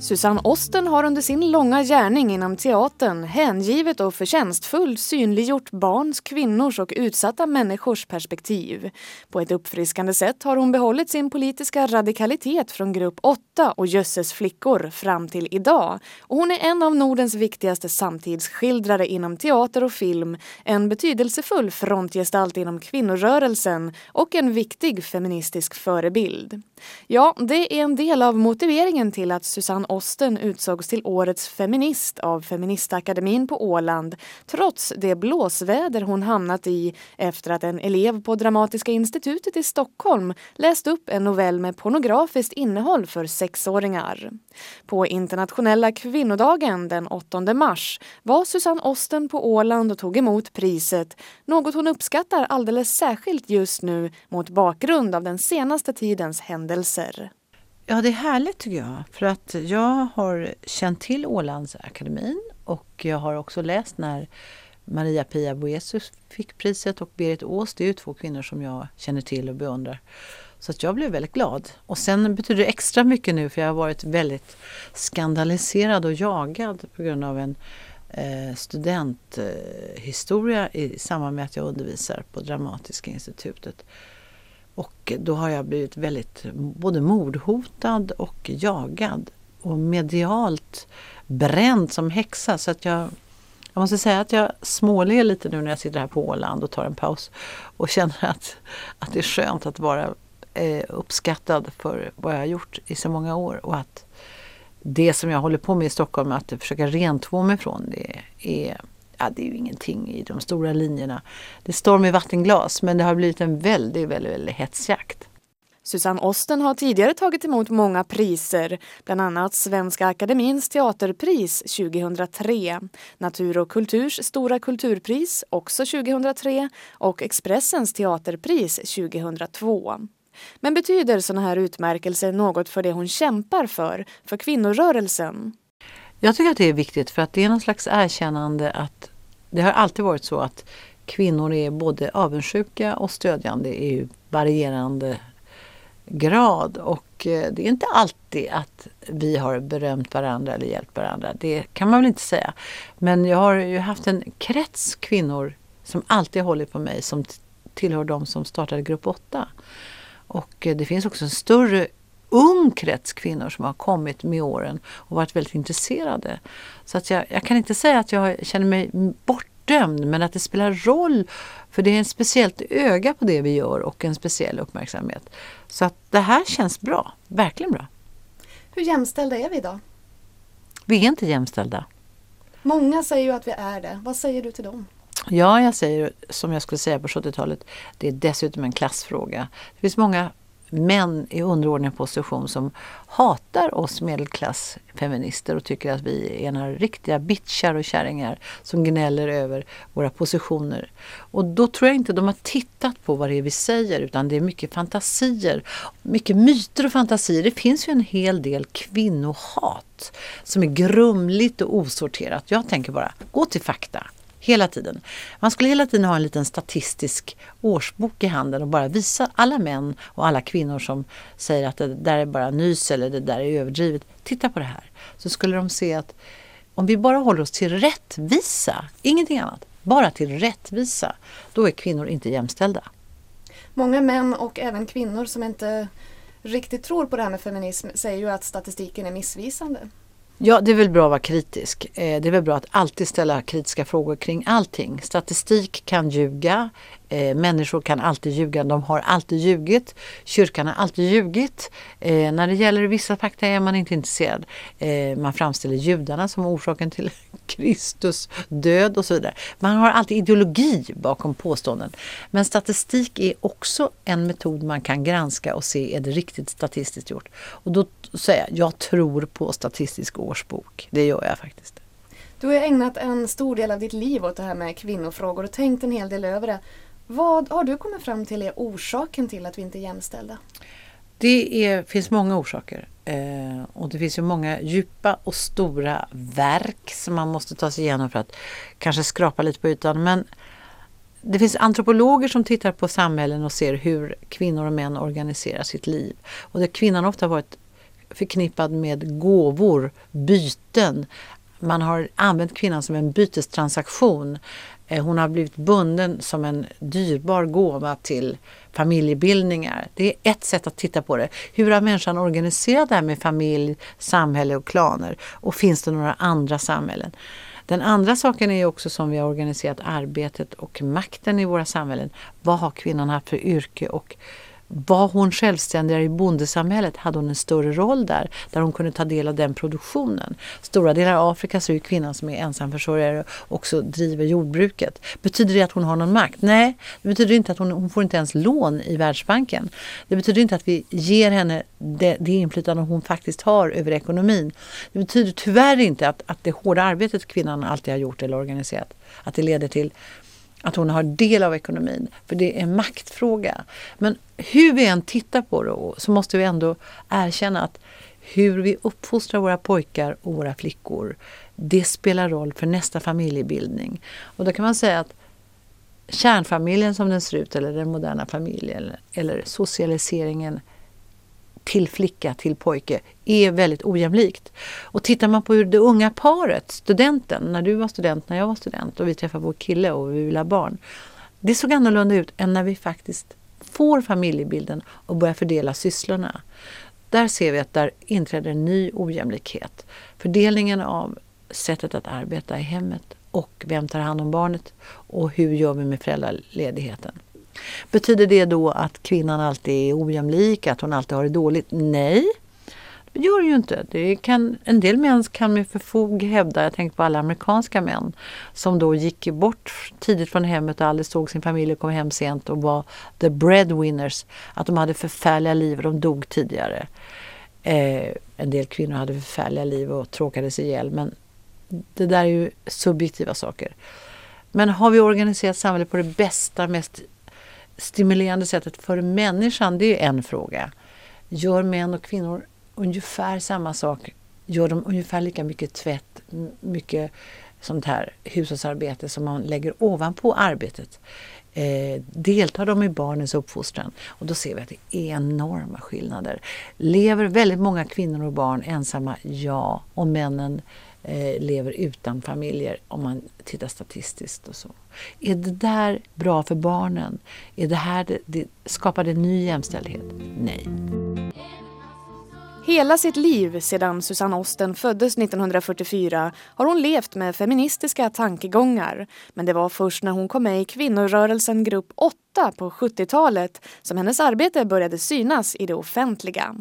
Susanne Osten har under sin långa gärning inom teatern hängivet och förtjänstfullt synliggjort barns, kvinnors och utsatta människors perspektiv. På ett uppfriskande sätt har hon behållit sin politiska radikalitet från grupp 8 och Jösses flickor fram till idag. Och hon är en av Nordens viktigaste samtidsskildrare inom teater och film, en betydelsefull frontgestalt inom kvinnorörelsen och en viktig feministisk förebild. Ja, det är en del av motiveringen till att Susanne Osten utsågs till årets feminist av Feministakademin på Åland trots det blåsväder hon hamnat i efter att en elev på Dramatiska institutet i Stockholm läst upp en novell med pornografiskt innehåll för sexåringar. På internationella kvinnodagen den 8 mars var Susanne Osten på Åland och tog emot priset, något hon uppskattar alldeles särskilt just nu mot bakgrund av den senaste tidens händelser. Ja, det är härligt tycker jag. För att jag har känt till Ålandsakademin och jag har också läst när Maria-Pia Boesius fick priset och Berit Ås. Det är ju två kvinnor som jag känner till och beundrar. Så att jag blev väldigt glad. Och sen betyder det extra mycket nu för jag har varit väldigt skandaliserad och jagad på grund av en eh, studenthistoria eh, i samband med att jag undervisar på Dramatiska institutet. Och då har jag blivit väldigt både mordhotad och jagad och medialt bränd som häxa. Så att jag, jag måste säga att jag småler lite nu när jag sitter här på Åland och tar en paus och känner att, att det är skönt att vara eh, uppskattad för vad jag har gjort i så många år och att det som jag håller på med i Stockholm, att försöka rentvå mig från det är ja, det är ju ingenting i de stora linjerna. Det är storm i vattenglas men det har blivit en väldigt, väldigt, väldigt hetsjakt. Susanne Osten har tidigare tagit emot många priser, bland annat Svenska Akademins teaterpris 2003, Natur och kulturs stora kulturpris också 2003 och Expressens teaterpris 2002. Men betyder sådana här utmärkelser något för det hon kämpar för, för kvinnorörelsen? Jag tycker att det är viktigt för att det är någon slags erkännande att det har alltid varit så att kvinnor är både avundsjuka och stödjande i varierande grad och eh, det är inte alltid att vi har berömt varandra eller hjälpt varandra. Det kan man väl inte säga. Men jag har ju haft en krets kvinnor som alltid hållit på mig som tillhör de som startade Grupp 8. Och eh, det finns också en större ung krets kvinnor som har kommit med åren och varit väldigt intresserade. Så att jag, jag kan inte säga att jag känner mig bortdömd men att det spelar roll för det är ett speciellt öga på det vi gör och en speciell uppmärksamhet. Så att det här känns bra, verkligen bra. Hur jämställda är vi idag? Vi är inte jämställda. Många säger ju att vi är det. Vad säger du till dem? Ja, jag säger som jag skulle säga på 70-talet, det är dessutom en klassfråga. Det finns många män i underordnad position som hatar oss medelklassfeminister och tycker att vi är några riktiga bitchar och kärringar som gnäller över våra positioner. Och då tror jag inte de har tittat på vad det är vi säger utan det är mycket fantasier, mycket myter och fantasier. Det finns ju en hel del kvinnohat som är grumligt och osorterat. Jag tänker bara, gå till fakta. Hela tiden. Man skulle hela tiden ha en liten statistisk årsbok i handen och bara visa alla män och alla kvinnor som säger att det där är bara nys eller det där är överdrivet. Titta på det här. Så skulle de se att om vi bara håller oss till rättvisa, ingenting annat, bara till rättvisa, då är kvinnor inte jämställda. Många män och även kvinnor som inte riktigt tror på det här med feminism säger ju att statistiken är missvisande. Ja, det är väl bra att vara kritisk. Eh, det är väl bra att alltid ställa kritiska frågor kring allting. Statistik kan ljuga, eh, människor kan alltid ljuga, de har alltid ljugit. Kyrkan har alltid ljugit. Eh, när det gäller vissa fakta är man inte intresserad. Eh, man framställer judarna som orsaken till Kristus död och så vidare. Man har alltid ideologi bakom påståenden. Men statistik är också en metod man kan granska och se är det riktigt statistiskt gjort. Och då säger jag, jag tror på statistisk årsbok. Det gör jag faktiskt. Du har ägnat en stor del av ditt liv åt det här med kvinnofrågor och tänkt en hel del över det. Vad har du kommit fram till är orsaken till att vi inte är jämställda? Det är, finns många orsaker. Eh, och det finns ju många djupa och stora verk som man måste ta sig igenom för att kanske skrapa lite på ytan. Men det finns antropologer som tittar på samhällen och ser hur kvinnor och män organiserar sitt liv. Och där kvinnan ofta varit förknippad med gåvor, byten. Man har använt kvinnan som en bytestransaktion. Eh, hon har blivit bunden som en dyrbar gåva till familjebildningar. Det är ett sätt att titta på det. Hur har människan organiserat det här med familj, samhälle och klaner? Och finns det några andra samhällen? Den andra saken är också som vi har organiserat arbetet och makten i våra samhällen. Vad har kvinnan haft för yrke och var hon självständigare i bondesamhället hade hon en större roll där, där hon kunde ta del av den produktionen. Stora delar av Afrika så är kvinnan som är ensamförsörjare också driver jordbruket. Betyder det att hon har någon makt? Nej, det betyder inte att hon, hon får inte ens lån i Världsbanken. Det betyder inte att vi ger henne det, det inflytande hon faktiskt har över ekonomin. Det betyder tyvärr inte att, att det hårda arbetet kvinnan alltid har gjort eller organiserat, att det leder till att hon har del av ekonomin. För det är en maktfråga. Men hur vi än tittar på det så måste vi ändå erkänna att hur vi uppfostrar våra pojkar och våra flickor det spelar roll för nästa familjebildning. Och då kan man säga att kärnfamiljen som den ser ut eller den moderna familjen eller socialiseringen till flicka, till pojke, är väldigt ojämlikt. Och tittar man på hur det unga paret, studenten, när du var student, när jag var student och vi träffade vår kille och vi ville ha barn. Det såg annorlunda ut än när vi faktiskt får familjebilden och börjar fördela sysslorna. Där ser vi att där inträder en ny ojämlikhet. Fördelningen av sättet att arbeta i hemmet och vem tar hand om barnet och hur gör vi med föräldraledigheten. Betyder det då att kvinnan alltid är ojämlik, att hon alltid har det dåligt? Nej, det gör det ju inte. Det kan, en del män kan med förfog hävda, jag tänker på alla amerikanska män, som då gick bort tidigt från hemmet och aldrig såg sin familj och kom hem sent och var the breadwinners, att de hade förfärliga liv och de dog tidigare. Eh, en del kvinnor hade förfärliga liv och tråkades ihjäl men det där är ju subjektiva saker. Men har vi organiserat samhället på det bästa, mest stimulerande sättet för människan, det är en fråga. Gör män och kvinnor ungefär samma sak? Gör de ungefär lika mycket tvätt, mycket sånt här hushållsarbete som man lägger ovanpå arbetet? Eh, deltar de i barnens uppfostran? Och då ser vi att det är enorma skillnader. Lever väldigt många kvinnor och barn ensamma? Ja. Och männen eh, lever utan familjer om man tittar statistiskt och så. Är det där bra för barnen? Är det här det, det, skapar det ny jämställdhet? Nej. Hela sitt liv sedan Susanne Osten föddes 1944 har hon levt med feministiska tankegångar. Men det var först när hon kom med i kvinnorörelsen Grupp 8 på 70-talet som hennes arbete började synas i det offentliga.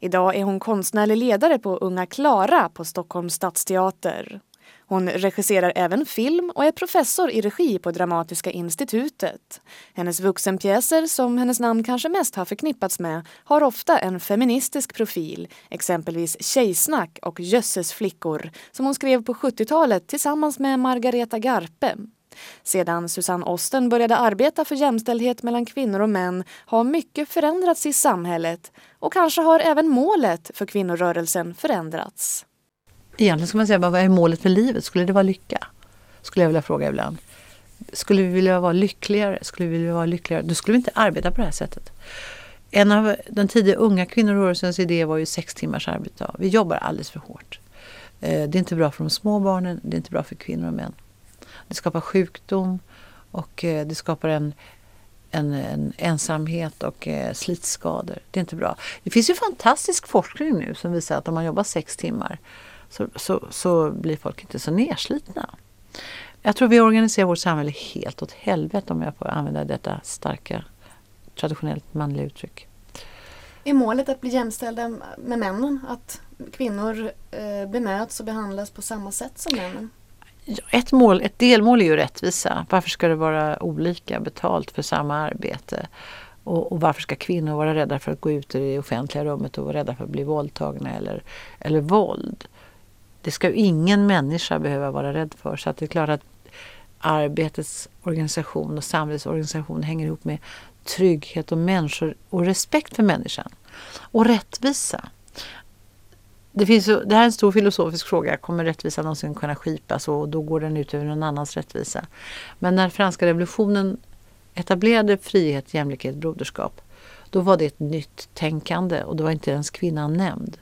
Idag är hon konstnärlig ledare på Unga Klara på Stockholms stadsteater. Hon regisserar även film och är professor i regi på Dramatiska institutet. Hennes vuxenpjäser, som hennes namn kanske mest har förknippats med, har ofta en feministisk profil, exempelvis Tjejsnack och Jösses flickor, som hon skrev på 70-talet tillsammans med Margareta Garpe. Sedan Susanne Osten började arbeta för jämställdhet mellan kvinnor och män har mycket förändrats i samhället och kanske har även målet för kvinnorörelsen förändrats. Egentligen ska man säga, vad är målet med livet? Skulle det vara lycka? Skulle jag vilja fråga ibland. Skulle vi vilja vara lyckligare? Skulle vi vilja vara lyckligare? Då skulle vi inte arbeta på det här sättet. En av den tidiga unga kvinnorörelsens idéer var ju sex timmars arbetsdag. Vi jobbar alldeles för hårt. Eh, det är inte bra för de små barnen, det är inte bra för kvinnor och män. Det skapar sjukdom och eh, det skapar en, en, en ensamhet och eh, slitskador. Det är inte bra. Det finns ju fantastisk forskning nu som visar att om man jobbar sex timmar så, så, så blir folk inte så nedslitna. Jag tror vi organiserar vårt samhälle helt åt helvete om jag får använda detta starka traditionellt manliga uttryck. Är målet att bli jämställda med männen? Att kvinnor eh, bemöts och behandlas på samma sätt som männen? Ett, mål, ett delmål är ju rättvisa. Varför ska det vara olika betalt för samma arbete? Och, och, varför ska kvinnor vara rädda för att gå ut i det offentliga rummet och vara rädda för att bli våldtagna eller, eller våld? Det ska ju ingen människa behöva vara rädd för. Så att det är klart att arbetets organisation och samhällets organisation hänger ihop med trygghet och människor och respekt för människan. Och rättvisa. Det, finns, det här är en stor filosofisk fråga. Kommer rättvisa någonsin kunna skipas och då går den ut över någon annans rättvisa? Men när franska revolutionen etablerade frihet, jämlikhet, broderskap då var det ett nytt tänkande och då var inte ens kvinnan nämnd.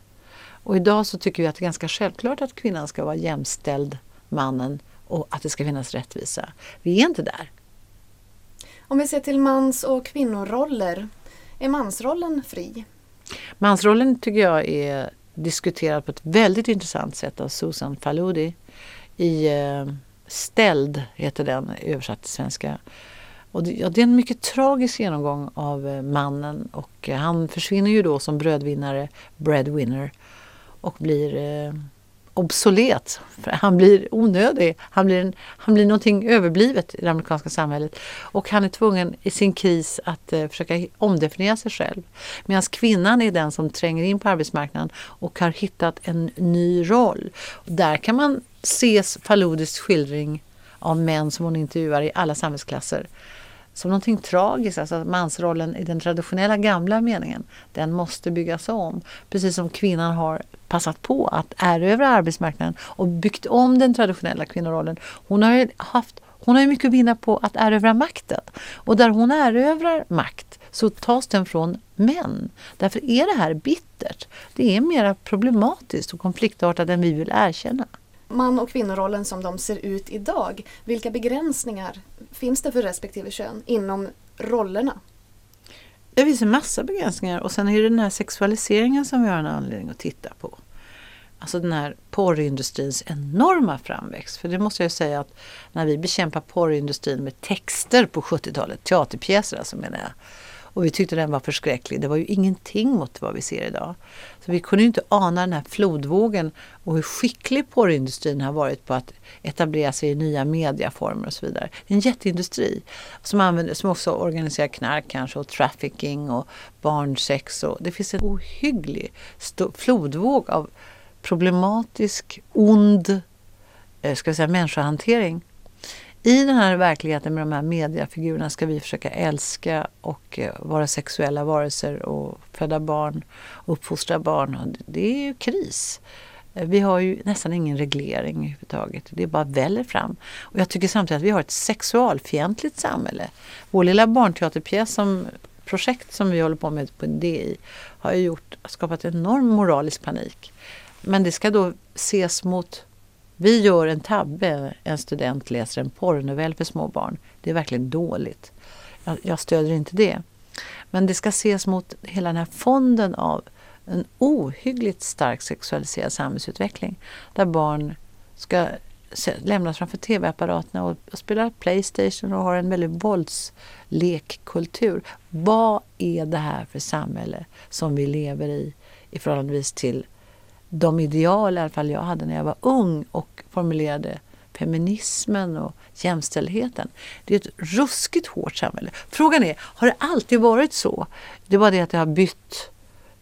Och idag så tycker vi att det är ganska självklart att kvinnan ska vara jämställd mannen och att det ska finnas rättvisa. Vi är inte där. Om vi ser till mans och kvinnoroller, är mansrollen fri? Mansrollen tycker jag är diskuterad på ett väldigt intressant sätt av Susan Faludi i eh, Ställd, heter den översatt till svenska. Och det, ja, det, är en mycket tragisk genomgång av eh, mannen och eh, han försvinner ju då som brödvinnare, breadwinner och blir eh, obsolet. För han blir onödig. Han blir, en, han blir någonting överblivet i det amerikanska samhället. Och han är tvungen i sin kris att eh, försöka omdefiniera sig själv. Medan kvinnan är den som tränger in på arbetsmarknaden och har hittat en ny roll. Och där kan man se Faludis skildring av män som hon intervjuar i alla samhällsklasser som någonting tragiskt, alltså mansrollen i den traditionella gamla meningen, den måste byggas om. Precis som kvinnan har passat på att erövra arbetsmarknaden och byggt om den traditionella kvinnorollen. Hon har ju haft hon har mycket att vinna på att erövra makten. Och där hon erövrar makt så tas den från män. Därför är det här bittert. Det är mer problematiskt och konfliktartat än vi vill erkänna man och kvinnorollen som de ser ut idag. Vilka begränsningar finns det för respektive kön inom rollerna? Det finns en massa begränsningar och sen är det den här sexualiseringen som vi har en anledning att titta på. Alltså den här porrindustrins enorma framväxt. För det måste jag säga att när vi bekämpar porrindustrin med texter på 70-talet, teaterpjäser alltså menar jag, och vi tyckte den var förskräcklig. Det var ju ingenting mot vad vi ser idag. Så vi kunde inte ana den här flodvågen och hur skicklig porrindustrin har varit på att etablera sig i nya mediaformer och så vidare. Det är en jätteindustri som, använder, som också organiserar knark kanske och trafficking och barnsex. Och det finns en ohygglig flodvåg av problematisk, ond eh, ska jag säga, människohantering i den här verkligheten med de här mediafigurerna ska vi försöka älska och eh, vara sexuella varelser och föda barn och uppfostra barn. Det är ju kris. Eh, vi har ju nästan ingen reglering överhuvudtaget. Det bara väller fram. Och jag tycker samtidigt att vi har ett sexualfientligt samhälle. Vår lilla barnteaterpjäs som projekt som vi håller på med på DI har ju gjort, skapat enorm moralisk panik. Men det ska då ses mot vi gör en tabbe, en student läser en porrnovell för små barn. Det är verkligen dåligt. Jag, jag stöder inte det. Men det ska ses mot hela den här fonden av en ohyggligt stark sexualiserad samhällsutveckling. Där barn ska lämnas framför tv-apparaterna och, och spela Playstation och har en väldigt våldslekkultur. Vad är det här för samhälle som vi lever i i förhållandevis till de ideal i alla fall jag hade när jag var ung och formulerade feminismen och jämställdheten. Det är ett ruskigt hårt samhälle. Frågan är, har det alltid varit så? Det var det att det har bytt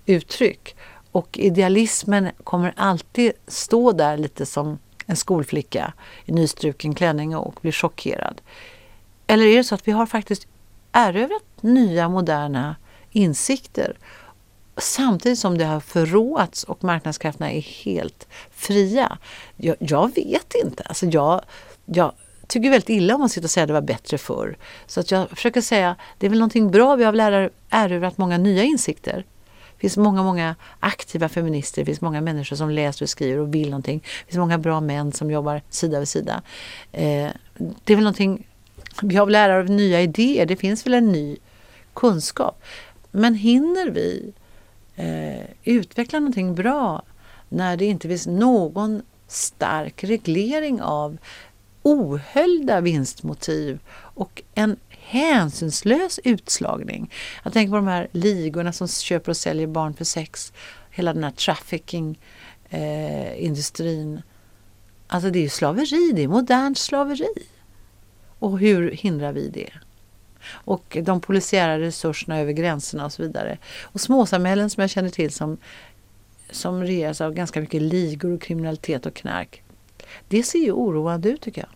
uttryck. Och idealismen kommer alltid stå där lite som en skolflicka i nystruken klänning och bli chockerad. Eller är det så att vi har faktiskt erövrat nya moderna insikter samtidigt som det har förråats och marknadskrafterna är helt fria. Jag, jag vet inte. Alltså jag, jag tycker väldigt illa om att sitta och säga att det var bättre förr. Så att jag försöker säga det är väl någonting bra. Vi har väl erövrat många nya insikter. Det finns många, många aktiva feminister, det finns många människor som läser och skriver och vill någonting. Det finns många bra män som jobbar sida vid sida. Eh, det är väl någonting, vi har väl lära av nya idéer, det finns väl en ny kunskap. Men hinner vi eh, utveckla någonting bra när det inte finns någon stark reglering av ohöljda vinstmotiv och en hänsynslös utslagning. Jag tänker på de här ligorna som köper och säljer barn för sex. Hela den här trafficking-industrin. Eh, alltså det är ju slaveri, det är modernt slaveri. Och hur hindrar vi det? Och de polisiära resurserna över gränserna och så vidare. Och småsamhällen som jag känner till som, som regeras av ganska mycket ligor och kriminalitet och knark. Det ser ju oroande ut tycker jag.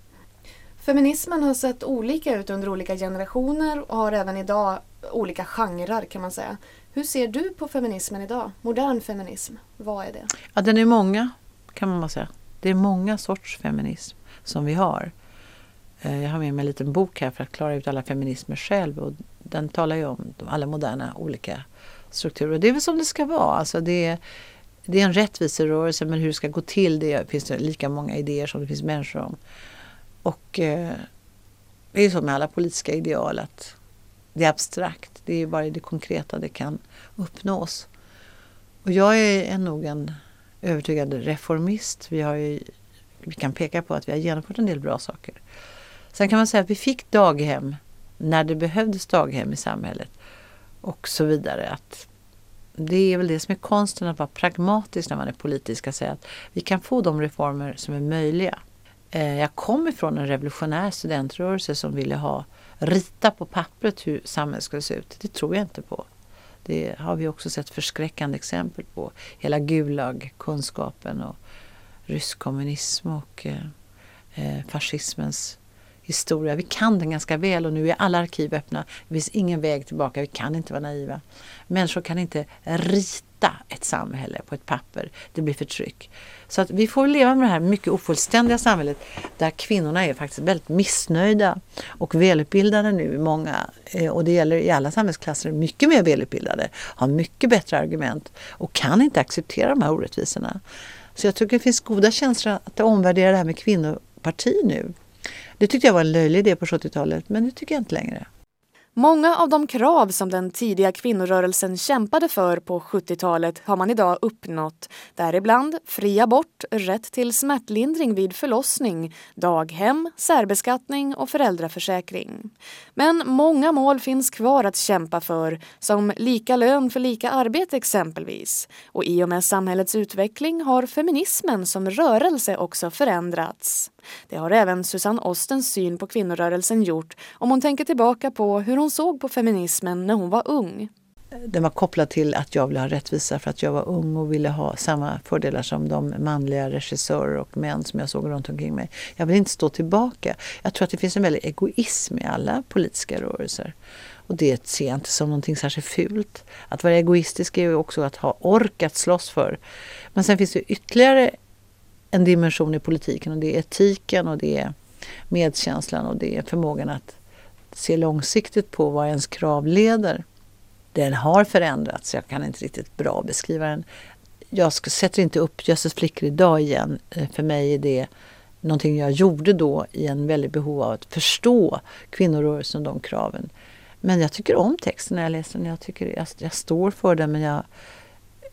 Feminismen har sett olika ut under olika generationer och har även idag olika genrer kan man säga. Hur ser du på feminismen idag? Modern feminism, vad är det? Ja, den är många kan man säga. Det är många sorts feminism som vi har. Eh, jag har med mig en liten bok här för att klara ut alla feminismer själv och den talar ju om alla moderna olika strukturer. Och det är väl som det ska vara. Alltså det är det är en rättviserörelse men hur det ska gå till det finns det lika många idéer som det finns människor om. Och eh, det är så med alla politiska ideal att det är abstrakt. Det är bara i det konkreta det kan uppnås. Och jag är, är nog en övertygad reformist. Vi, har ju, vi kan peka på att vi har genomfört en del bra saker. Sen kan man säga att vi fick daghem när det behövdes daghem i samhället och så vidare. Att det är väl det som är konsten att vara pragmatisk när man är politisk. Att säga att vi kan få de reformer som är möjliga. Eh, jag kom ifrån en revolutionär studentrörelse som ville ha rita på pappret hur samhället skulle se ut. Det tror jag inte på. Det har vi också sett förskräckande exempel på. Hela Gulag-kunskapen och rysk kommunism och eh, eh, fascismens historia. Vi kan den ganska väl och nu är alla arkiv öppna. Det finns ingen väg tillbaka. Vi kan inte vara naiva. Människor kan inte rita ett samhälle på ett papper. Det blir förtryck. Så att vi får leva med det här mycket ofullständiga samhället där kvinnorna är faktiskt väldigt missnöjda och välutbildade nu. Många, eh, och det gäller i alla samhällsklasser, mycket mer välutbildade, har mycket bättre argument och kan inte acceptera de här orättvisorna. Så jag tycker det finns goda känslor att omvärdera det här med kvinnoparti nu. Det tyckte jag var en löjlig idé på 70-talet, men det tycker jag inte längre. Många av de krav som den tidiga kvinnorörelsen kämpade för på 70-talet har man idag uppnått. Däribland fri abort, rätt till smärtlindring vid förlossning, daghem, särbeskattning och föräldraförsäkring. Men många mål finns kvar att kämpa för, som lika lön för lika arbete exempelvis. Och i och med samhällets utveckling har feminismen som rörelse också förändrats. Det har även Susanne Ostens syn på kvinnorörelsen gjort om hon tänker tillbaka på hur hon såg på feminismen när hon var ung. Den var kopplad till att jag ville ha rättvisa för att jag var ung och ville ha samma fördelar som de manliga regissörer och män som jag såg runt omkring mig. Jag vill inte stå tillbaka. Jag tror att det finns en väldig egoism i alla politiska rörelser. Och det ser jag inte som någonting särskilt fult. Att vara egoistisk är ju också att ha ork att slåss för. Men sen finns det ytterligare en dimension i politiken och det är etiken och det är medkänslan och det är förmågan att se långsiktigt på vad ens krav leder. Den har förändrats, jag kan inte riktigt bra beskriva den. Jag sätter inte upp Jösses flickor idag igen. Eh, för mig är det någonting jag gjorde då i en väldigt behov av att förstå kvinnorörelsen och de kraven. Men jag tycker om texten när jag läser den. Jag, tycker, jag, jag står för den men jag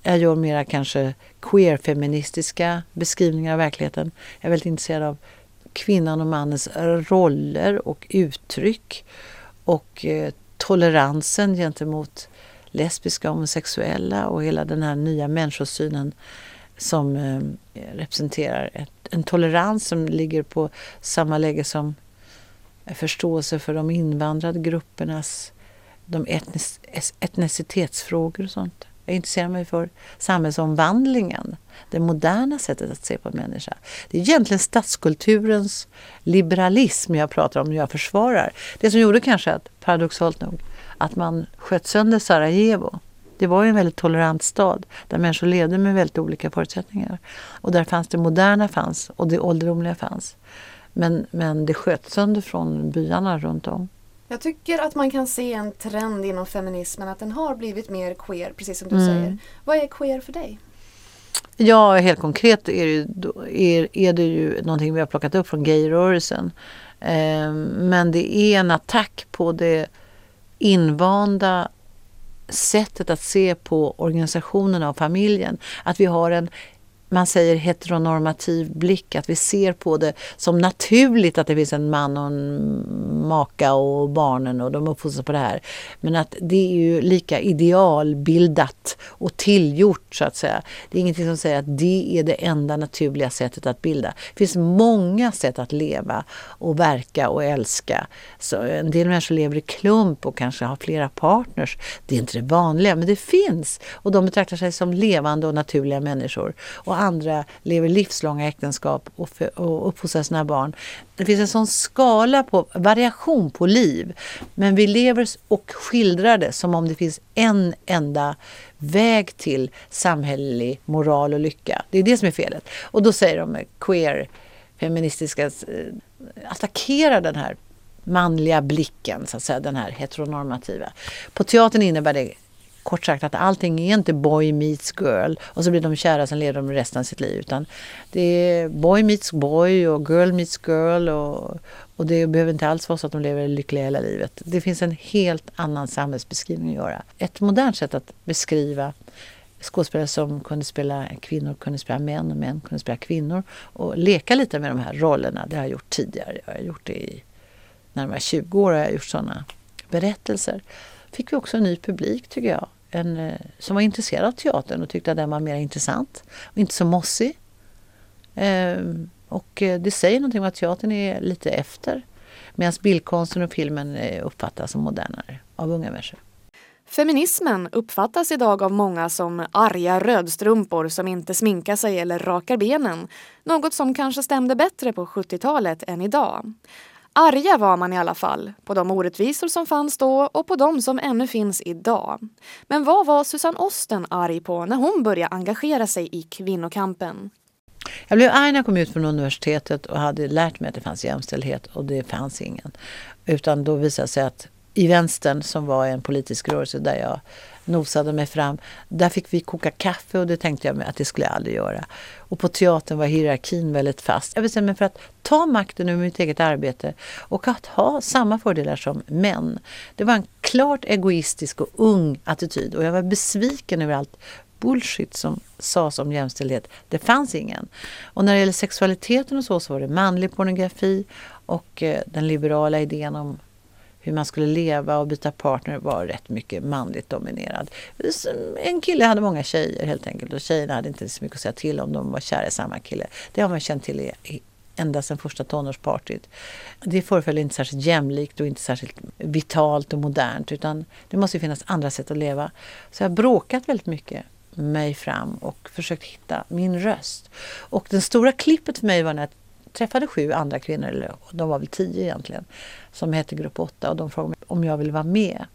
jag gör mera kanske queer-feministiska beskrivningar av verkligheten. Jag är väldigt intresserad av kvinnan och mannens roller och uttryck och eh, toleransen gentemot lesbiska och homosexuella och hela den här nya människosynen som eh, representerar ett, en tolerans som ligger på samma läge som förståelse för de invandrade gruppernas de etnis, etnicitetsfrågor och sånt. Jag intresserar mig för samhällsomvandlingen, det moderna sättet att se på en människa. Det är egentligen statskulturens liberalism jag pratar om och jag försvarar. Det som gjorde kanske att, paradoxalt nog, att man sköt sönder Sarajevo. Det var ju en väldigt tolerant stad där människor levde med väldigt olika förutsättningar. Och där fanns det moderna fanns och det ålderdomliga fanns. Men, men det sköt sönder från byarna runt om. Jag tycker att man kan se en trend inom feminismen att den har blivit mer queer, precis som du mm. säger. Vad är queer för dig? Ja, helt konkret är det, ju, är, är det ju någonting vi har plockat upp från gayrörelsen. Eh, men det är en attack på det invanda sättet att se på organisationen av familjen. Att vi har en man säger heteronormativ blick, att vi ser på det som naturligt att det finns en man och en maka och barnen och de uppfostras på det här. Men att det är ju lika idealbildat och tillgjort så att säga. Det är ingenting som säger att det är det enda naturliga sättet att bilda. Det finns många sätt att leva och verka och älska. Så en del människor lever i klump och kanske har flera partners. Det är inte det vanliga, men det finns. Och de betraktar sig som levande och naturliga människor. Och andra lever livslånga äktenskap och, för, och uppfostrar sina barn. Det finns en sån skala på variation på liv. Men vi lever och skildrar det som om det finns en enda väg till samhällelig moral och lycka. Det är det som är felet. Och då säger de eh, queer, feministiska, eh, attackerar attackera den här manliga blicken, så att säga, den här heteronormativa. På teatern innebär det kort sagt att allting är inte boy meets girl och så blir de kära sen lever de resten av sitt liv. Utan det är boy meets boy och girl meets girl och, och det behöver inte alls vara så att de lever lyckliga hela livet. Det finns en helt annan samhällsbeskrivning att göra. Ett modernt sätt att beskriva skådespelare som kunde spela kvinnor kunde spela män och män kunde spela kvinnor och leka lite med de här rollerna. Det har jag gjort tidigare. Jag har gjort det i närmare 20 år. Har jag gjort sådana berättelser. Fick vi också en ny publik tycker jag. En, eh, som var intresserad av teatern och tyckte att den var mer intressant och inte så mossig. Ehm, och eh, det säger någonting om att teatern är lite efter medan bildkonsten och filmen eh, uppfattas som modernare av unga människor. Feminismen uppfattas idag av många som arga rödstrumpor som inte sminkar sig eller rakar benen. Något som kanske stämde bättre på 70-talet än idag. Arga var man i alla fall, på de orättvisor som fanns då och på de som ännu finns idag. Men vad var Susanne Osten arg på när hon började engagera sig i kvinnokampen? Jag blev arg när jag kom ut från universitetet och hade lärt mig att det fanns jämställdhet och det fanns ingen. Utan då visade det sig att i vänstern som var en politisk rörelse där jag nosade mig fram. Där fick vi koka kaffe och det tänkte jag att det skulle jag aldrig göra. Och på teatern var hierarkin väldigt fast. Jag bestämde mig för att ta makten över mitt eget arbete och att ha samma fördelar som män. Det var en klart egoistisk och ung attityd och jag var besviken över allt bullshit som sades om jämställdhet. Det fanns ingen. Och när det gäller sexualiteten och så, så var det manlig pornografi och eh, den liberala idén om hur man skulle leva och byta partner var rätt mycket manligt dominerad. En kille hade många tjejer helt enkelt och tjejerna hade inte så mycket att säga till om de var kära i samma kille. Det har man känt till ända sedan första tonårspartyt. Det föreföll inte särskilt jämlikt och inte särskilt vitalt och modernt utan det måste finnas andra sätt att leva. Så jag har bråkat väldigt mycket mig fram och försökt hitta min röst. Och det stora klippet för mig var när jag träffade sju andra kvinnor, eller de var väl tio egentligen, som hette Grupp 8 och de frågade mig om jag ville vara med.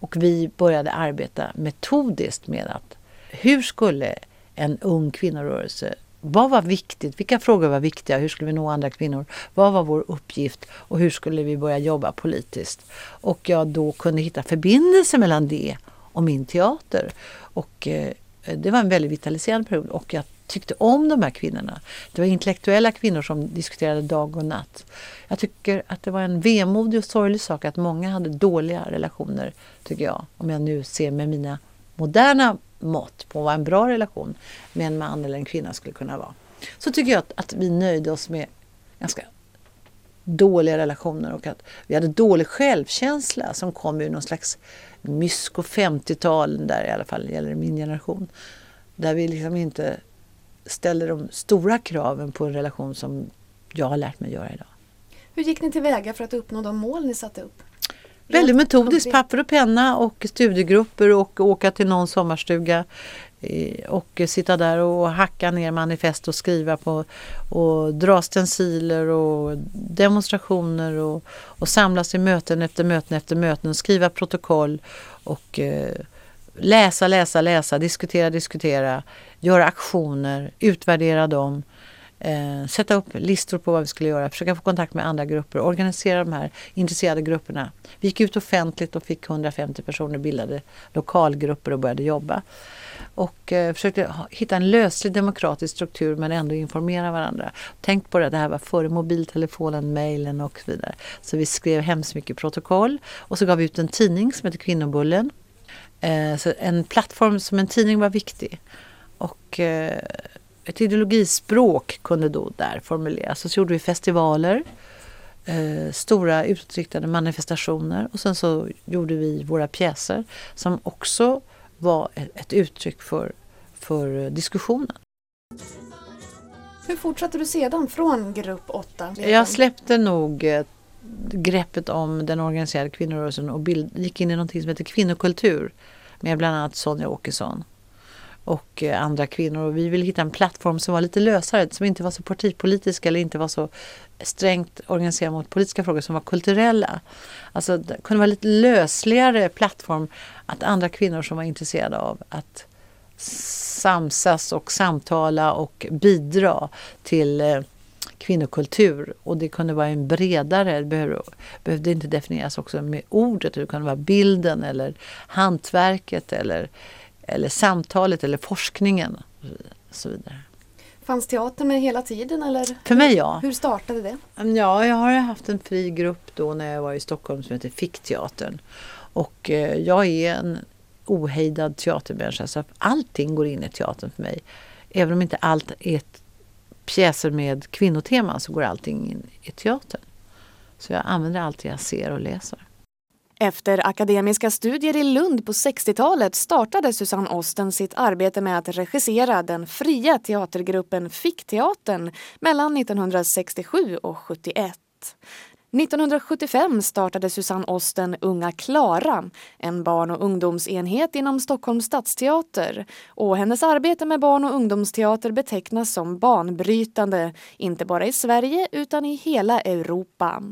Och vi började arbeta metodiskt med att hur skulle en ung kvinnorörelse vad var viktigt? Vilka frågor var viktiga? Hur skulle vi nå andra kvinnor? Vad var vår uppgift? Och hur skulle vi börja jobba politiskt? Och jag då kunde hitta förbindelser mellan det och min teater. Och eh, det var en väldigt vitaliserande period och jag tyckte om de här kvinnorna. Det var intellektuella kvinnor som diskuterade dag och natt. Jag tycker att det var en vemodig och sorglig sak att många hade dåliga relationer, tycker jag. Om jag nu ser med mina moderna mått på vad en bra relation med en man eller en kvinna skulle kunna vara. Så tycker jag att, att vi nöjde oss med ganska dåliga relationer och att vi hade dålig självkänsla som kom ur någon slags mysko 50-tal, där i alla fall, gäller det min generation. Där vi liksom inte ställer de stora kraven på en relation som jag har lärt mig göra idag. Hur gick ni tillväga för att uppnå de mål ni satte upp? Väldigt metodiskt, papper och penna och studiegrupper och åka till någon sommarstuga eh, och sitta där och hacka ner manifest och skriva på och dra stenciler och demonstrationer och, och samlas i möten efter möten efter möten, skriva protokoll och eh, läsa, läsa, läsa, diskutera, diskutera, göra aktioner, utvärdera dem, eh, sätta upp listor på vad vi skulle göra, försöka få kontakt med andra grupper, organisera de här intresserade grupperna. Vi gick ut offentligt och fick 150 personer bildade lokalgrupper och började jobba. Och eh, försökte hitta en löslig demokratisk struktur men ändå informera varandra. Tänk på det, det här var före mobiltelefonen, mejlen och så vidare. Så vi skrev hemskt mycket protokoll och så gav vi ut en tidning som heter Kvinnobullen Eh, så en plattform som en tidning var viktig. Och eh, ett ideologispråk kunde då där formuleras. Och så gjorde vi festivaler, eh, stora utåtriktade manifestationer och sen så gjorde vi våra pjäser som också var ett uttryck för, för diskussionen. Hur fortsatte du sedan från grupp 8? Jag släppte nog greppet om den organiserade kvinnorörelsen och bild, gick in i något som heter kvinnokultur med bland annat Sonja Åkesson och eh, andra kvinnor. Och vi ville hitta en plattform som var lite lösare, som inte var så partipolitisk eller inte var så strängt organiserad mot politiska frågor, som var kulturella. Alltså det kunde vara lite lösligare plattform att andra kvinnor som var intresserade av att samsas och samtala och bidra till eh, kvinnokultur och det kunde vara en bredare, det behövde inte definieras också med ordet, det kunde vara bilden eller hantverket eller, eller samtalet eller forskningen och så vidare. Fanns teatern med hela tiden? Eller För mig ja. Hur startade det? Ja, jag har haft en fri grupp då när jag var i Stockholm som heter Fickteatern. Och eh, jag är en ohejdad teatermänniska så allting går in i teatern för mig. Även om inte allt är pjäser med kvinnoteman så går allting in i teatern. Så jag använder allt jag ser och läser. Efter akademiska studier i Lund på 60-talet startade Susanne Osten sitt arbete med att regissera den fria teatergruppen Fickteatern mellan 1967 och 71. 1975 startade Susanne Osten Unga Klara, en barn och ungdomsenhet inom Stockholms stadsteater. Och hennes arbete med barn och ungdomsteater betecknas som banbrytande, inte bara i Sverige utan i hela Europa.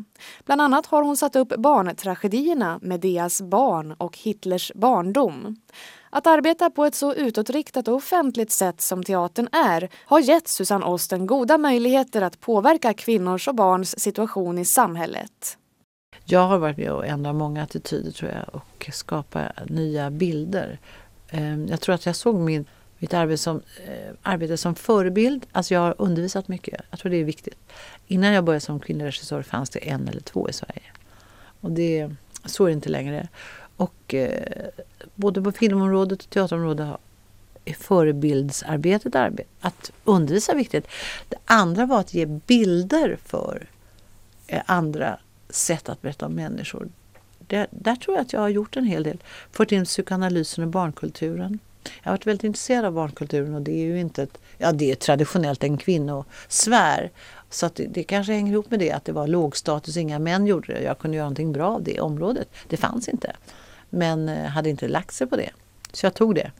Bland annat har hon satt upp barntragedierna Medeas barn och Hitlers barndom. Att arbeta på ett så utåtriktat och offentligt sätt som teatern är har gett Susanne Osten goda möjligheter att påverka kvinnors och barns situation i samhället. Jag har varit med och ändrat många attityder tror jag och skapa nya bilder. Ehm, jag tror att jag såg min, mitt arbete som, eh, arbete som förebild. Alltså jag har undervisat mycket. Jag tror det är viktigt. Innan jag började som kvinnlig regissör fanns det en eller två i Sverige. Och det, så är det inte längre. Och eh, både på filmområdet och teaterområdet är förebildsarbetet. Att undervisa är viktigt. Det andra var att ge bilder för eh, andra sätt att berätta om människor. Det, där tror jag att jag har gjort en hel del. Fört in psykoanalysen och barnkulturen. Jag har varit väldigt intresserad av barnkulturen och det är ju inte ett, ja det är traditionellt en kvinnosfär. Så att det, det, kanske hänger ihop med det att det var lågstatus, inga män gjorde det. Jag kunde göra någonting bra av det området. Det fanns inte. Men eh, hade inte lagt sig på det. Så jag tog det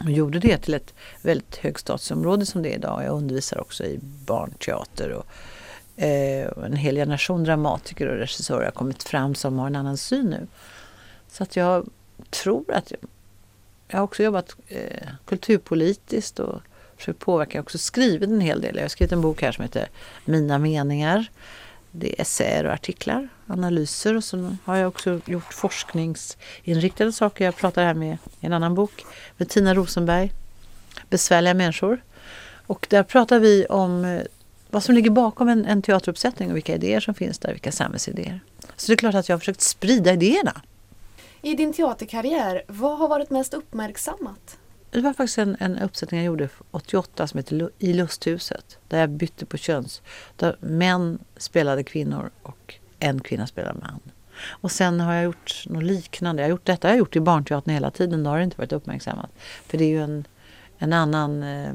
och gjorde det till ett väldigt högstatusområde som det är idag. Jag undervisar också i barnteater och eh, en hel generation dramatiker och regissörer har kommit fram som har en annan syn nu. Så att jag tror att jag, jag har också jobbat eh, kulturpolitiskt och försökt påverka. Jag har också skrivit en hel del. Jag har skrivit en bok här som heter Mina meningar det är essäer och artiklar, analyser och så har jag också gjort forskningsinriktade saker. Jag pratar här med en annan bok med Tina Rosenberg, Besvärliga människor. Och där pratar vi om eh, vad som ligger bakom en, en teateruppsättning och vilka idéer som finns där, vilka samhällsidéer. Så det är klart att jag har försökt sprida idéerna. I din teaterkarriär, vad har varit mest uppmärksammat? Det var faktiskt en, en uppsättning jag gjorde 88 som heter I lusthuset. Där jag bytte på köns. Där män spelade kvinnor och en kvinna spelade man. Och sen har jag gjort något liknande. Jag har gjort, detta har jag gjort i barnteatern hela tiden. Då har det inte varit uppmärksammat. För det är ju en, en annan... Eh,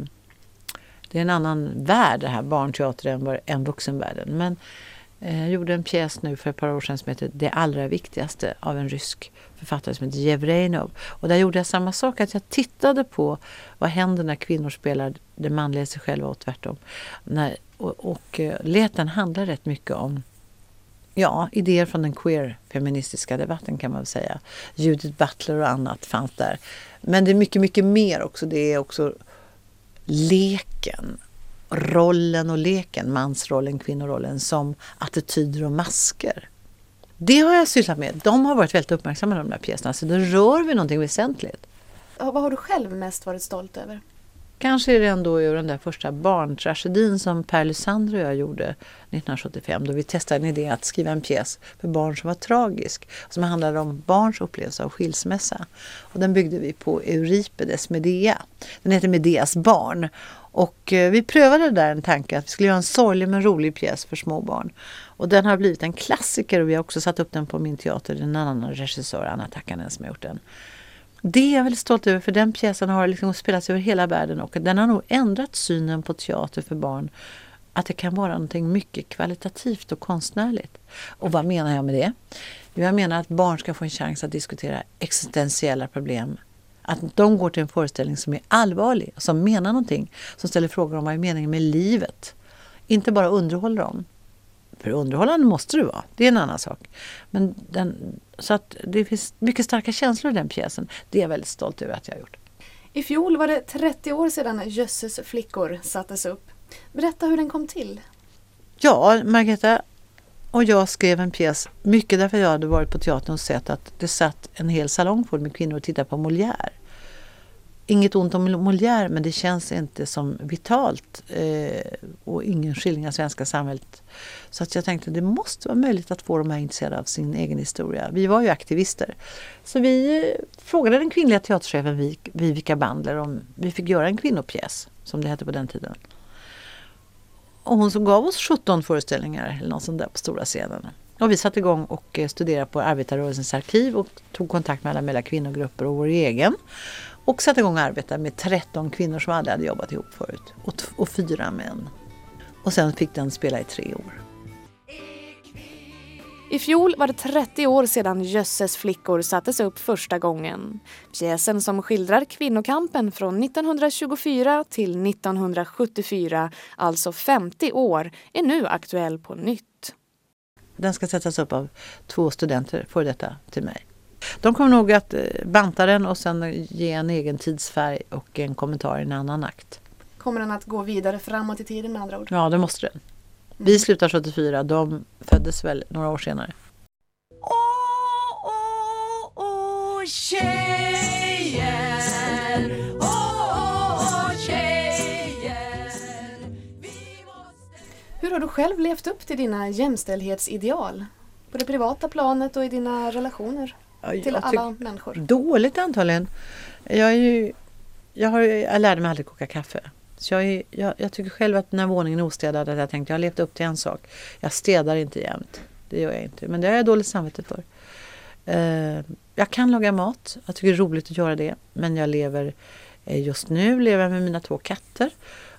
det är en annan värld det här, barnteater, än, än vuxenvärlden. Men Eh, jag gjorde en pjäs nu för ett par år sedan som heter Det allra viktigaste av en rysk författare som heter Jevrenov. Och där gjorde jag samma sak, att jag tittade på vad händer när kvinnor spelar det manliga sig själva och tvärtom. När, och, och eh, leten lät den handla rätt mycket om ja, idéer från den queer-feministiska debatten kan man väl säga. Judith Butler och annat fanns där. Men det är mycket, mycket mer också. Det är också leken, rollen och leken, mansrollen, kvinnorollen som attityder och masker. Det har jag sysslat med. De har varit väldigt uppmärksamma de där pjäserna. Så då rör vi någonting väsentligt. Vad har du själv mest varit stolt över? Kanske är det ändå den där första barntragedin som Per Lysander och jag gjorde 1975 då vi testade en idé att skriva en pjäs för barn som var tragisk som handlade om barns upplevelse av skilsmässa. Och den byggde vi på Euripides Medea. Den heter Medeas barn och eh, vi prövade där en tanke att vi skulle göra en sorglig men rolig pjäs för små barn. Och den har blivit en klassiker och vi har också satt upp den på min teater. Det är en annan regissör, Anna Takkanen, som har gjort den. Det är jag väldigt stolt över för den pjäsen har liksom spelats över hela världen och den har nog ändrat synen på teater för barn. Att det kan vara någonting mycket kvalitativt och konstnärligt. Och vad menar jag med det? Jag menar att barn ska få en chans att diskutera existentiella problem att de går till en föreställning som är allvarlig, som menar någonting, som ställer frågor om vad är meningen med livet. Inte bara underhåller dem. För underhållande måste det vara, det är en annan sak. Men den, så att det finns mycket starka känslor i den pjäsen. Det är jag väldigt stolt över att jag har gjort. I fjol var det 30 år sedan Jösses flickor sattes upp. Berätta hur den kom till. Ja, Margareta och jag skrev en pjäs, mycket därför jag hade varit på teatern och sett att det satt en hel salong full med kvinnor och tittade på Molière. Inget ont om Molière men det känns inte som vitalt eh, och ingen skildring av svenska samhället. Så att jag tänkte det måste vara möjligt att få de här intresserade av sin egen historia. Vi var ju aktivister. Så vi eh, frågade den kvinnliga teaterchefen Vivica Bandler om vi fick göra en kvinnopjäs, som det hette på den tiden. Och hon som gav oss 17 föreställningar eller något sånt där på stora scenen. Och vi satte igång och eh, studerade på Arbetarrörelsens arkiv och tog kontakt med alla möjliga kvinnogrupper och vår egen. Och satte igång och arbetade med 13 kvinnor som aldrig hade jobbat ihop förut. Och, och fyra män. Och sen fick den spela i tre år. I fjol var det 30 år sedan Jösses flickor sattes upp första gången. Pjäsen som skildrar kvinnokampen från 1924 till 1974, alltså 50 år, är nu aktuell på nytt. Den ska sättas upp av två studenter, för detta till mig. De kommer nog att eh, banta den och sen ge en egen tidsfärg och en kommentar i en annan akt. Kommer den att gå vidare framåt i tiden med andra ord? Ja, det måste den. Vi slutar 74, de föddes väl några år senare. Åh, åh, åh, tjejer, åh, tjejer Hur har du själv levt upp till dina jämställdhetsideal? På det privata planet och i dina relationer till alla människor? Dåligt antagligen. Jag, är ju, jag, har, jag lärde mig aldrig koka kaffe. Så jag, är, jag, jag, tycker själv att när våningen är ostädad att jag tänkte jag har levt upp till en sak. Jag städar inte jämt. Det gör jag inte. Men det har jag dåligt samvete för. Uh, jag kan laga mat. Jag tycker det är roligt att göra det. Men jag lever uh, just nu lever jag med mina två katter.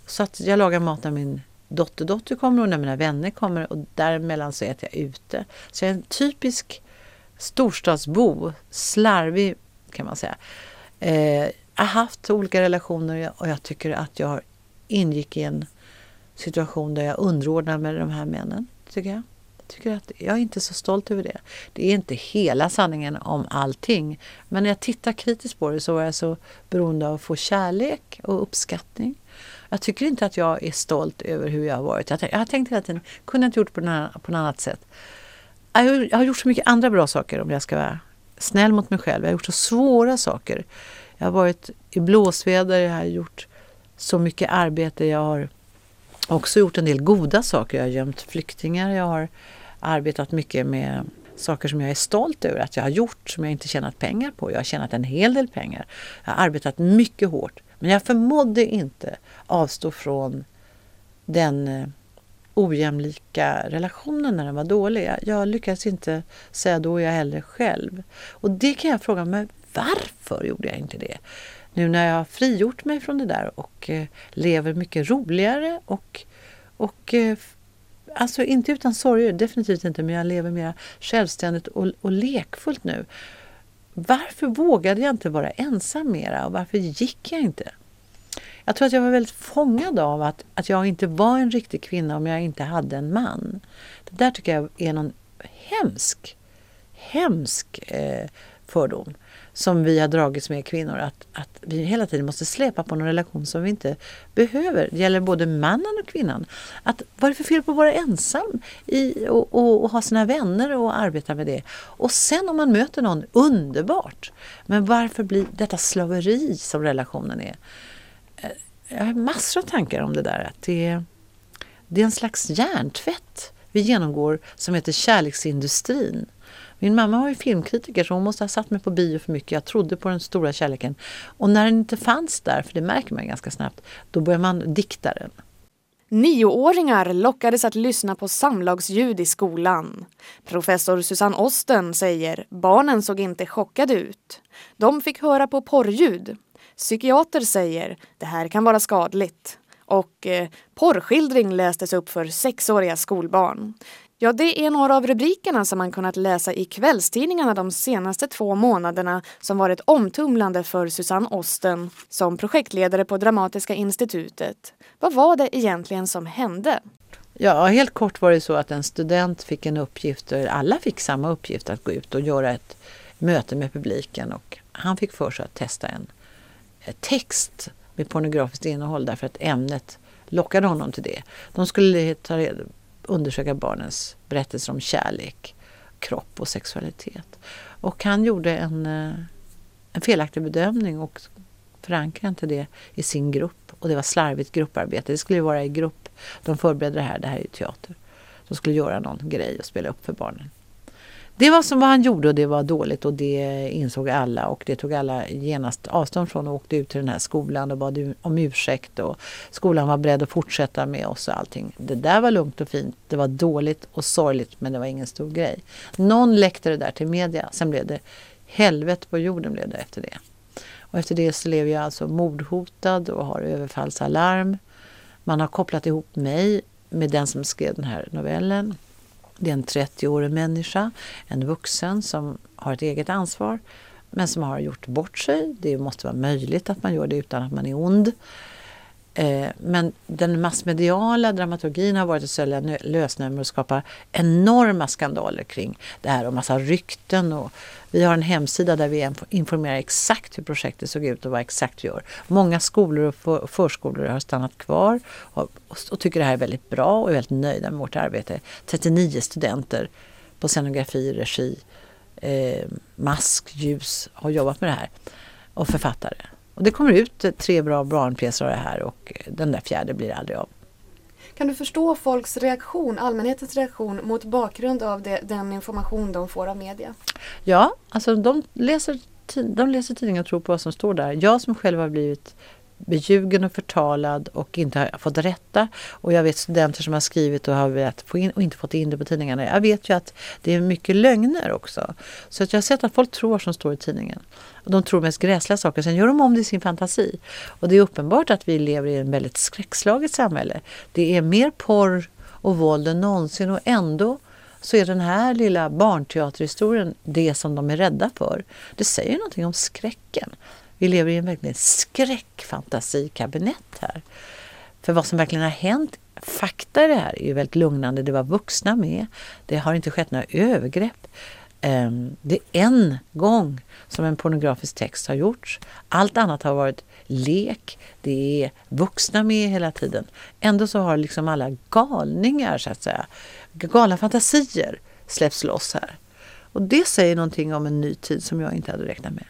Så att jag lagar mat när min dotterdotter kommer och när mina vänner kommer och däremellan så äter jag ute. Så jag är en typisk storstadsbo, slarvig kan man säga. Eh, jag har haft olika relationer och jag tycker att jag ingick i en situation där jag underordnade mig de här männen. Tycker jag. tycker att jag är inte så stolt över det. Det är inte hela sanningen om allting. Men när jag tittar kritiskt på det så var jag så beroende av att få kärlek och uppskattning. Jag tycker inte att jag är stolt över hur jag har varit. Jag, har tänkt hela tiden, kunde jag inte gjort på, på något annat sätt? Jag har gjort så mycket andra bra saker om jag ska vara snäll mot mig själv. Jag har gjort så svåra saker. Jag har varit i blåsväder, jag har gjort så mycket arbete. Jag har också gjort en del goda saker. Jag har gömt flyktingar. Jag har arbetat mycket med saker som jag är stolt över att jag har gjort som jag inte tjänat pengar på. Jag har tjänat en hel del pengar. Jag har arbetat mycket hårt. Men jag förmådde inte avstå från den eh, ojämlika relationen när den var dålig. Jag, lyckades inte säga då är jag hellre själv. Och det kan jag fråga mig, varför gjorde jag inte det? Nu när jag har frigjort mig från det där och eh, lever mycket roligare och, och eh, alltså inte utan sorger, definitivt inte, men jag lever mer självständigt och, och lekfullt nu. Varför vågade jag inte vara ensam mera och varför gick jag inte? Jag tror att jag var väldigt fångad av att, att jag inte var en riktig kvinna om jag inte hade en man. Det där tycker jag är någon hemsk, hemsk eh, fördom som vi har dragits med kvinnor att, att vi hela tiden måste släpa på någon relation som vi inte behöver. Det gäller både mannen och kvinnan. Att, vad är det för fel på att vara ensam i, och, och, och ha sina vänner och arbeta med det? Och sen om man möter någon, underbart! Men varför blir detta slaveri som relationen är? Eh, jag har massor av tankar om det där. Att det, det är en slags hjärntvätt vi genomgår som heter kärleksindustrin. Min mamma var ju filmkritiker så hon måste ha satt mig på bio för mycket. Jag trodde på den stora kärleken. Och när den inte fanns där, för det märker man ganska snabbt, då börjar man dikta den. Nioåringar lockades att lyssna på samlagsljud i skolan. Professor Susanne Osten säger barnen såg inte chockade ut. De fick höra på porrljud. Psykiater säger det här kan vara skadligt. Och eh, porrskildring lästes upp för sexåriga skolbarn. Ja, det är några av rubrikerna som man kunnat läsa i kvällstidningarna de senaste två månaderna som varit omtumlande för Susanne Osten som projektledare på Dramatiska institutet. Vad var det egentligen som hände? Ja, helt kort var det så att en student fick en uppgift, alla fick samma uppgift att gå ut och göra ett möte med publiken och han fick för sig att testa en text med pornografiskt innehåll därför att ämnet lockade honom till det. De skulle ta reda undersöka barnens berättelser om kärlek, kropp och sexualitet. Och han gjorde en, eh, en felaktig bedömning och förankrade inte det i sin grupp. Och det var slarvigt grupparbete. Det skulle vara i grupp. De förberedde det här, det här är ju teater. De skulle göra någon grej och spela upp för barnen. Det var som vad han gjorde och det var dåligt och det insåg alla och det tog alla genast avstånd från och åkte ut till den här skolan och bad om ursäkt och skolan var beredd att fortsätta med oss och allting. Det där var lugnt och fint. Det var dåligt och sorgligt men det var ingen stor grej. Någon läckte det där till media. Sen blev det helvete på jorden blev det efter det. Och efter det så lever jag alltså mordhotad och har överfallsalarm. Man har kopplat ihop mig med den som skrev den här novellen. Det är en 30-årig människa, en vuxen som har ett eget ansvar men som har gjort bort sig. Det måste vara möjligt att man gör det utan att man är ond. Eh, men den massmediala dramaturgin har varit att sälja lösnummer och skapa enorma skandaler kring det här och massa rykten. Och vi har en hemsida där vi informerar exakt hur projektet såg ut och vad exakt vi gör. Många skolor och förskolor har stannat kvar och, tycker det här är väldigt bra och är väldigt nöjda med vårt arbete. 39 studenter på scenografi, regi, eh, mask, ljus har jobbat med det här och författare. Och det kommer ut tre bra barnpjäser av det här och den där fjärde blir aldrig av. Kan du förstå folks reaktion, allmänhetens reaktion mot bakgrund av det, den information de får av media? Ja, alltså de läser, de läser tidningen och tror på vad som står där. Jag som själv har blivit beljugen och förtalad och inte har fått rätta. Och jag vet studenter som har skrivit och har velat få in och inte fått in det på tidningarna. Jag vet ju att det är mycket lögner också. Så att jag har sett att folk tror vad som står i tidningen. Och de tror mest gräsliga saker, sen gör de om det i sin fantasi. Och det är uppenbart att vi lever i ett väldigt skräckslaget samhälle. Det är mer porr och våld än någonsin och ändå så är den här lilla barnteaterhistorien det som de är rädda för. Det säger någonting om skräcken. Vi lever i en verkligen skräckfantasikabinett här. För vad som verkligen har hänt, fakta i det här är ju väldigt lugnande. Det var vuxna med. Det har inte skett några övergrepp. Ehm, det är en gång som en pornografisk text har gjorts. Allt annat har varit lek. Det är vuxna med hela tiden. Ändå så har liksom alla galningar, så att säga, galna fantasier släppts loss här. Och det säger någonting om en ny tid som jag inte hade räknat med.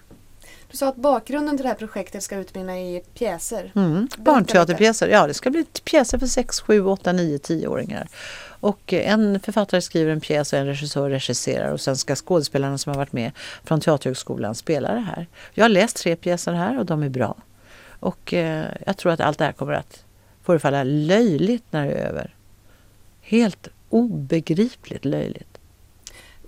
Du sa att bakgrunden till det här projektet ska utmynna i pjäser. Mm. Barnteaterpjäser, ja det ska bli pjäser för 6, 7, 8, 9, 10-åringar. Och en författare skriver en pjäs och en regissör regisserar och sen ska skådespelarna som har varit med från Teaterhögskolan spela det här. Jag har läst tre pjäser här och de är bra. Och eh, jag tror att allt det här kommer att förefalla löjligt när det är över. Helt obegripligt löjligt.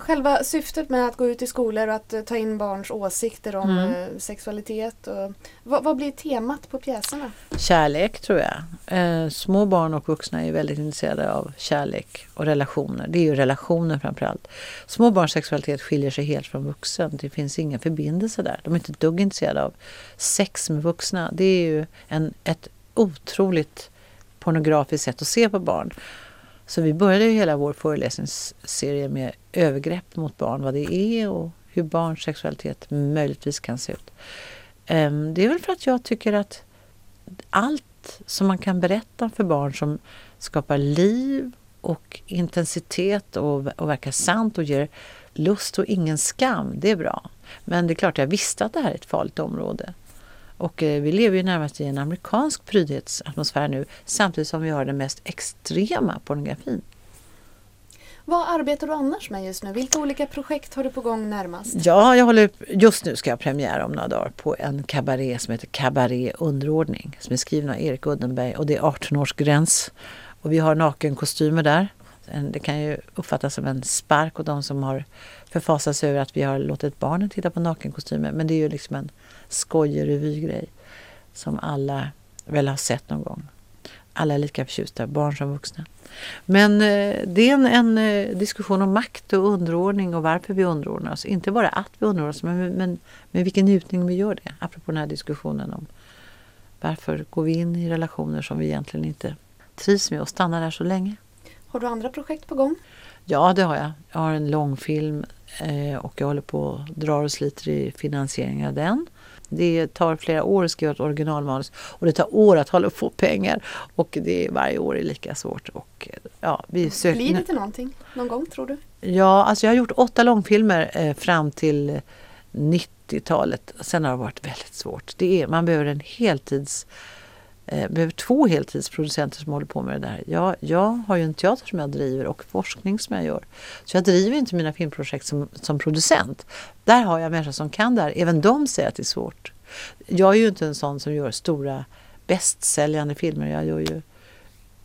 Själva syftet med att gå ut i skolor och att ta in barns åsikter om mm. Eh, sexualitet. Och, vad, vad, blir temat på pjäserna? Kärlek tror jag. Eh, små barn och vuxna är väldigt intresserade av kärlek och relationer. Det är ju relationer framförallt. Små barns sexualitet skiljer sig helt från vuxen. Det finns ingen förbindelse där. De är inte ett dugg intresserade av sex med vuxna. Det är ju en, ett otroligt pornografiskt sätt att se på barn. Så vi började hela vår föreläsningsserie med övergrepp mot barn, vad det är och hur barns sexualitet möjligtvis kan se ut. Ehm, det är väl för att jag tycker att allt som man kan berätta för barn som skapar liv och intensitet och, och verkar sant och ger lust och ingen skam, det är bra. Men det är klart jag visste att det här är ett farligt område. Och eh, vi lever ju närmast i en amerikansk prydhetsatmosfär nu samtidigt som vi har den mest extrema pornografin. Vad arbetar du annars med just nu? Vilka olika projekt har du på gång närmast? Ja, jag håller, just nu ska jag premiär om några dagar på en kabaré som heter Kabaré underordning som är skriven av Erik Uddenberg och det är 18 års gräns. Och vi har nakenkostymer där. Det kan ju uppfattas som en spark åt de som har förfasat sig över att vi har låtit barnen titta på nakenkostymer. Men det är ju liksom en skojig revygrej som alla väl har sett någon gång. Alla är lika förtjusta, barn som vuxna. Men eh, det är en, en, eh, diskussion om makt och underordning och varför vi underordnar oss. Inte bara att vi underordnar oss, men, men med vilken njutning vi gör det. Apropå den här diskussionen om varför går vi in i relationer som vi egentligen inte trivs med och stannar där så länge. Har du andra projekt på gång? Ja, det har jag. Jag har en långfilm eh, och jag håller på och drar och sliter i finansieringen av den. Det tar flera år att skriva ett originalmanus och det tar åratal att få pengar. Och det är, varje år är lika svårt. Och, ja, vi söker... Blir det till någonting någon gång tror du? Ja, alltså jag har gjort åtta långfilmer eh, fram till 90-talet. Sen har det varit väldigt svårt. Det är, man behöver en heltids eh, behöver två heltidsproducenter som håller på med det där. Jag, jag har ju en teater som jag driver och forskning som jag gör. Så jag driver inte mina filmprojekt som, som producent. Där har jag människor som kan det här. Även de säger att det är svårt. Jag är ju inte en sån som gör stora bästsäljande filmer. Jag gör ju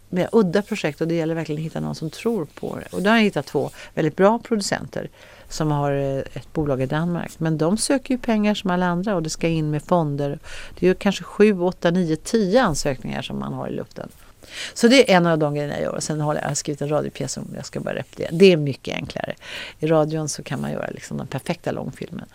mer udda projekt och det gäller verkligen att hitta någon som tror på det. Och då har jag hittat två väldigt bra producenter som har eh, ett bolag i Danmark. Men de söker ju pengar som alla andra och det ska in med fonder. Det är ju kanske sju, åtta, nio, tio ansökningar som man har i luften. Så det är en av de grejerna jag gör. Och sen har jag skrivit en radiopjäs som jag ska bara repetera. Det är mycket enklare. I radion så kan man göra liksom den perfekta långfilmen.